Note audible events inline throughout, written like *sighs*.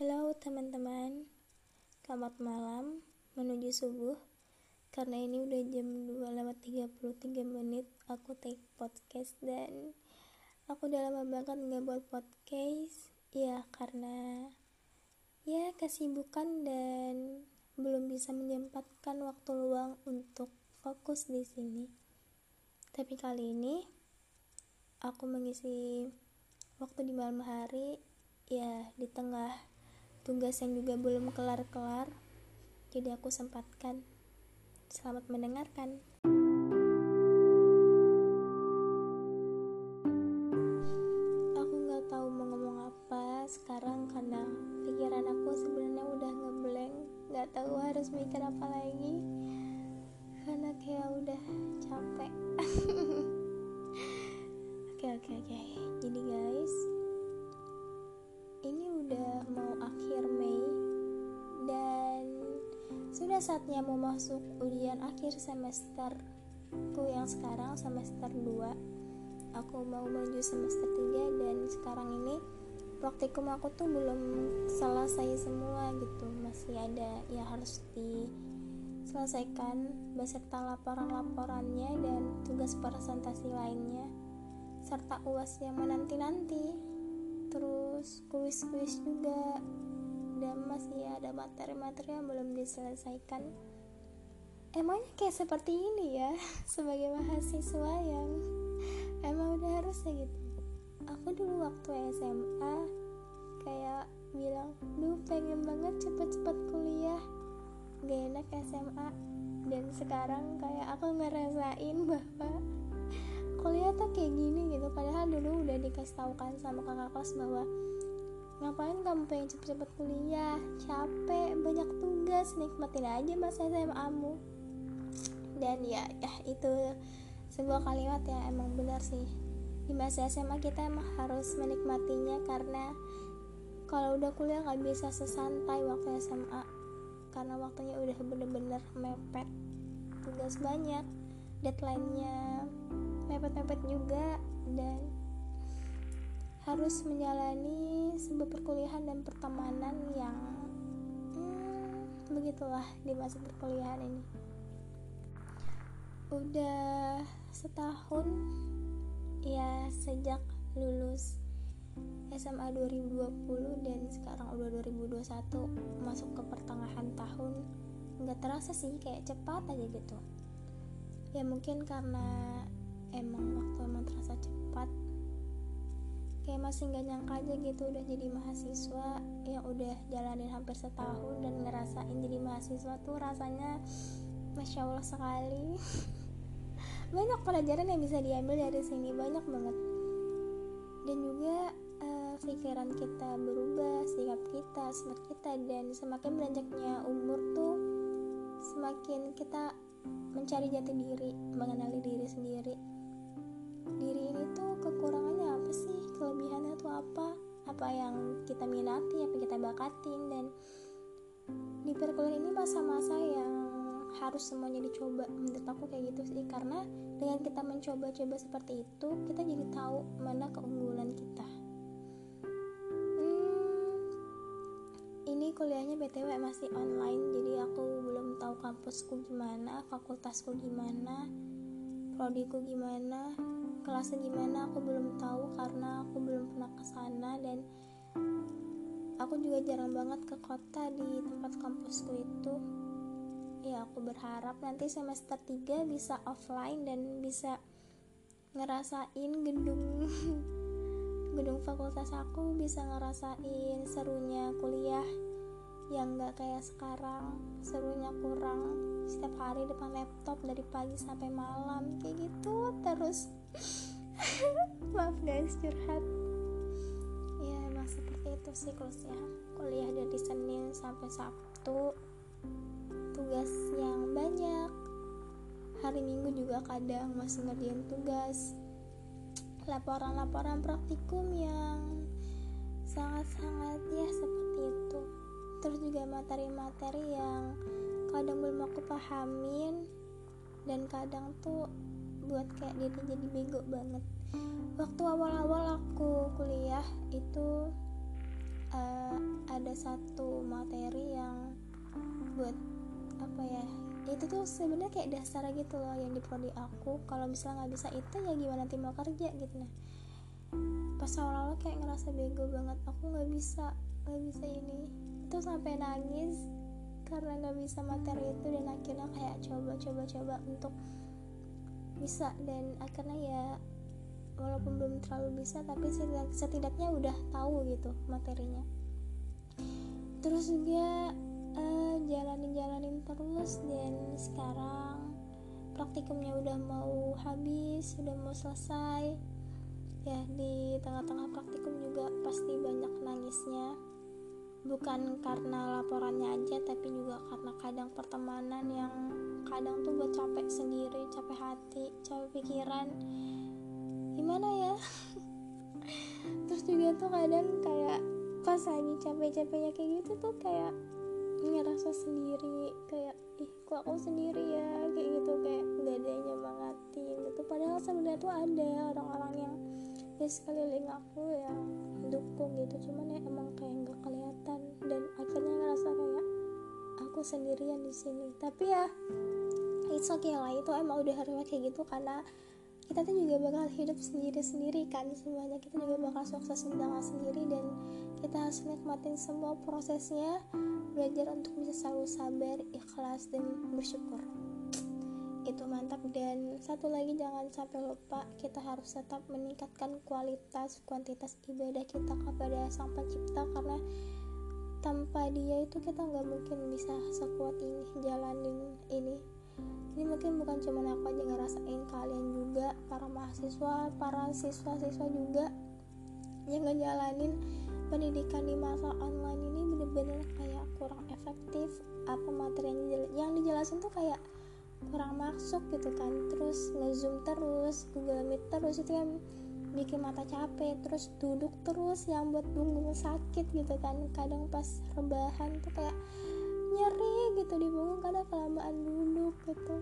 Halo teman-teman, selamat malam menuju subuh. Karena ini udah jam 2 lewat 33 menit aku take podcast Dan aku udah lama banget nggak buat podcast. Ya karena ya kesibukan dan belum bisa menyempatkan waktu luang untuk fokus di sini. Tapi kali ini aku mengisi waktu di malam hari ya di tengah tugas yang juga belum kelar-kelar jadi aku sempatkan. Selamat mendengarkan. Aku nggak tahu mau ngomong apa sekarang karena pikiran aku sebenarnya udah ngeblank nggak tahu harus mikir apa lagi. Karena kayak udah capek. *laughs* Oke oke oke. Jadi guys sudah saatnya mau masuk ujian akhir semesterku yang sekarang semester 2 aku mau menuju semester 3 dan sekarang ini praktikum aku tuh belum selesai semua gitu. Masih ada ya harus diselesaikan beserta laporan-laporannya dan tugas presentasi lainnya serta uas yang menanti-nanti. Terus kuis-kuis juga dan masih ada materi-materi yang belum diselesaikan. Emangnya kayak seperti ini ya? *laughs* Sebagai mahasiswa yang emang udah harusnya gitu. Aku dulu waktu SMA kayak bilang duh pengen banget cepet-cepet kuliah. Gak enak SMA dan sekarang kayak aku ngerasain *laughs* bahwa kuliah tuh kayak gini gitu. Padahal dulu udah dikasih tau kan sama kakak kelas bahwa ngapain kamu pengen cepet-cepet kuliah? Capek banyak tugas. Nikmatin aja masa SMA mu dan ya ya itu sebuah kalimat yang emang benar sih. Di masa SMA kita emang harus menikmatinya karena kalau udah kuliah nggak bisa sesantai waktu SMA karena waktunya udah bener-bener mepet. Tugas banyak deadline-nya mepet-mepet juga dan harus menjalani sebuah perkuliahan dan pertemanan yang hmm, begitulah di masa perkuliahan ini. Udah setahun ya sejak lulus SMA 2020 dan sekarang udah 2021 masuk ke pertengahan tahun nggak terasa sih kayak cepat aja gitu. Ya mungkin karena emang waktu emang terasa cepat kayak masih nggak nyangka aja gitu udah jadi mahasiswa yang udah jalanin hampir setahun dan ngerasain jadi mahasiswa tuh rasanya masya allah sekali. *laughs* Banyak pelajaran yang bisa diambil dari sini banyak banget. Dan juga uh, pikiran kita berubah sikap kita semangat kita dan semakin beranjaknya umur tuh semakin kita mencari jati diri mengenali diri sendiri. Diri ini tuh kekurangannya apa sih apa apa yang kita minati apa yang kita bakatin dan di perkuliahan ini masa-masa yang harus semuanya dicoba. Menurut aku kayak gitu sih karena dengan kita mencoba-coba seperti itu kita jadi tahu mana keunggulan kita. Hmm, ini kuliahnya btw masih online jadi aku belum tahu kampusku gimana fakultasku gimana prodiku gimana? Kelasnya gimana? Aku belum tahu karena aku belum pernah ke sana dan aku juga jarang banget ke kota di tempat kampusku itu. Ya aku berharap nanti semester 3 bisa offline dan bisa ngerasain gedung. *laughs* Gedung fakultas aku bisa ngerasain serunya kuliah yang gak kayak sekarang. Serunya kurang setiap hari depan laptop dari pagi sampai malam. Kayak gitu terus. *laughs* Maaf guys curhat. Ya emang seperti itu siklusnya kuliah. Dari Senin sampai Sabtu. Tugas yang banyak. Hari Minggu juga kadang masih ngerjain tugas. Laporan-laporan praktikum yang sangat-sangat ya seperti terus juga materi-materi yang kadang belum aku pahamin dan kadang tuh buat kayak diri jadi bego banget. Waktu awal-awal aku kuliah itu uh, ada satu materi yang buat apa ya itu tuh sebenarnya kayak dasar gitu loh yang di prodi aku. Kalau misalnya nggak bisa itu ya gimana nanti mau kerja gitu. Nah pas awal-awal kayak ngerasa bego banget aku nggak bisa nggak bisa ini. Itu sampai nangis karena nggak bisa materi itu dan akhirnya kayak coba coba coba untuk bisa. Dan akhirnya ya walaupun belum terlalu bisa tapi setidaknya udah tahu gitu materinya. Terus juga uh, jalanin jalanin terus dan sekarang praktikumnya udah mau habis udah mau selesai. Ya di tengah-tengah praktikum juga pasti banyak nangisnya bukan karena laporannya aja tapi juga karena kadang pertemanan yang kadang tuh buat capek sendiri capek hati capek pikiran. Gimana ya? *laughs* Terus juga tuh kadang kayak pas lagi capek-capeknya kayak gitu tuh kayak ngerasa sendiri kayak ih kok aku sendiri ya? Kayak gitu kayak gak ada yang nyemangatin gitu. Padahal sebenarnya tuh ada orang-orang yang di sekeliling aku yang dukung gitu cuman ya emang kayak nggak kelihatan. Dan akhirnya ngerasa kayak aku sendirian di sini. Tapi ya it's okay lah itu emang udah harusnya kayak gitu. Karena kita tuh juga bakal hidup sendiri-sendiri kan semuanya. Kita juga bakal sukses dengan sendiri. Dan kita harus nikmatin semua prosesnya belajar untuk bisa selalu sabar ikhlas dan bersyukur itu mantap. Dan satu lagi jangan sampai lupa kita harus tetap meningkatkan kualitas kuantitas ibadah kita kepada sang pencipta karena tanpa dia itu kita nggak mungkin bisa sekuat ini jalanin ini. Ini mungkin bukan cuma aku aja ngerasain kalian juga para mahasiswa para siswa-siswa juga yang ngejalanin pendidikan di masa online ini bener-bener kayak kurang efektif. Apa materi yang dijelasin tuh kayak kurang masuk gitu kan. Terus ngezoom terus google meet terus itu yang bikin mata capek. Terus duduk terus yang buat punggung sakit gitu kan. Kadang pas rebahan tuh kayak nyeri gitu di punggung kadang kelamaan duduk gitu.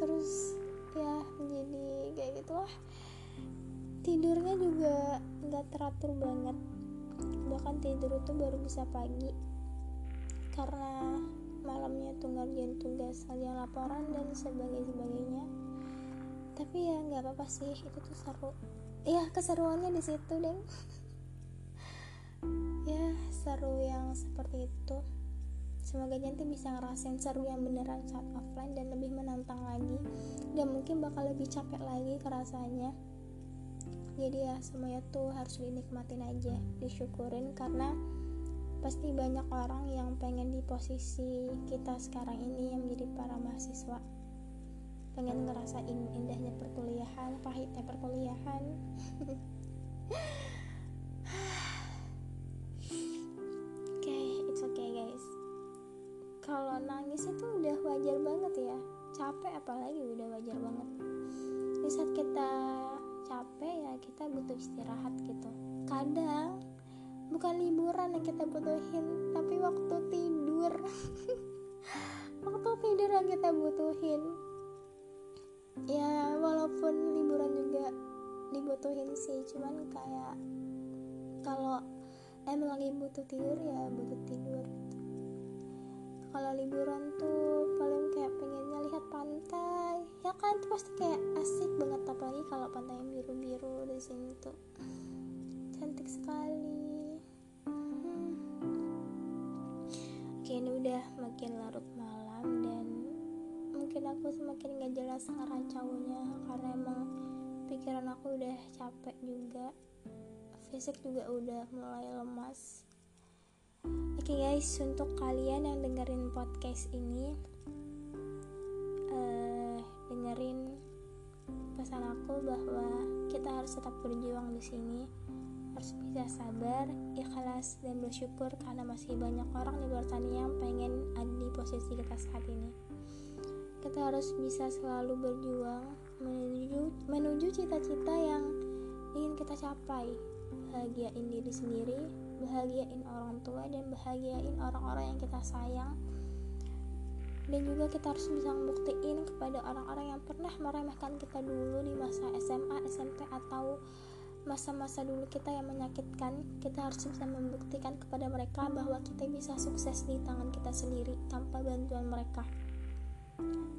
Terus ya jadi kayak gitu lah tidurnya juga nggak teratur banget. Bahkan tidur itu baru bisa pagi. Karena malamnya tuh ngerjain tugas ngerjain laporan dan sebagainya tapi ya nggak apa-apa sih itu tuh seru. Ya keseruannya di situ deh *laughs* ya seru yang seperti itu. Semoga nanti bisa ngerasain seru yang beneran saat offline dan lebih menantang lagi. Dan mungkin bakal lebih capek lagi kerasanya. Jadi ya semuanya tuh harus dinikmatin aja disyukurin karena pasti banyak orang yang pengen di posisi kita sekarang ini yang menjadi para mahasiswa. Pengen ngerasain indahnya perkuliahan pahitnya perkuliahan. *sighs* Oke okay, it's okay guys. Kalau nangis itu udah wajar banget ya. Capek apalagi udah wajar banget. Di saat kita capek ya kita butuh istirahat gitu. Kadang bukan liburan yang kita butuhin tapi waktu tidur. *laughs* Waktu tidur yang kita butuhin. Ya walaupun liburan juga dibutuhin sih cuman kayak kalau emang lagi butuh tidur ya butuh tidur. Kalau liburan tuh paling kayak pengennya lihat pantai. Ya kan itu pasti kayak asik banget apalagi kalau pantai yang biru-biru di sini tuh. Cantik sekali udah makin larut malam dan mungkin aku semakin gak jelas ngeracaunya karena emang pikiran aku udah capek juga. Fisik juga udah mulai lemas. Oke okay guys untuk kalian yang dengerin podcast ini uh, dengerin pesan aku bahwa kita harus tetap berjuang di sini harus bisa sabar, ikhlas, dan bersyukur karena masih banyak orang di luar sana yang pengen ada di posisi kita saat ini. Kita harus bisa selalu berjuang menuju menuju cita-cita yang ingin kita capai. Bahagiain diri sendiri, bahagiain orang tua, dan bahagiain orang-orang yang kita sayang. Dan juga kita harus bisa membuktiin kepada orang-orang yang pernah meremehkan kita dulu di masa SMA, SMP, atau masa-masa dulu kita yang menyakitkan kita harus bisa membuktikan kepada mereka bahwa kita bisa sukses di tangan kita sendiri tanpa bantuan mereka.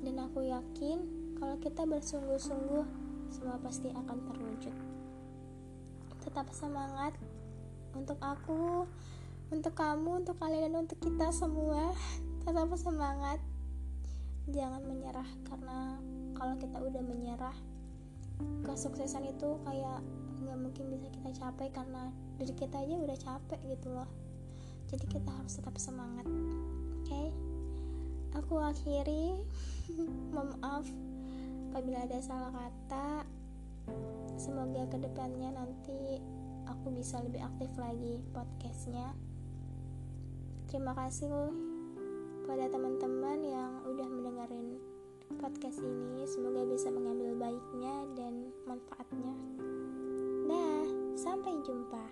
Dan aku yakin kalau kita bersungguh-sungguh semua pasti akan terwujud. Tetap semangat untuk aku untuk kamu untuk kalian dan untuk kita semua. Tetap semangat. Jangan menyerah karena kalau kita udah menyerah kesuksesan itu kayak nggak mungkin bisa kita capai karena diri kita aja udah capek gitu loh. Jadi kita harus tetap semangat. Oke? Okay? aku akhiri. *laughs* Maaf apabila ada salah kata. Semoga ke depannya nanti aku bisa lebih aktif lagi podcastnya. Terima kasih pada teman-teman yang udah mendengarin podcast ini. Semoga bisa mengambil baiknya dan manfaatnya sampai jumpa.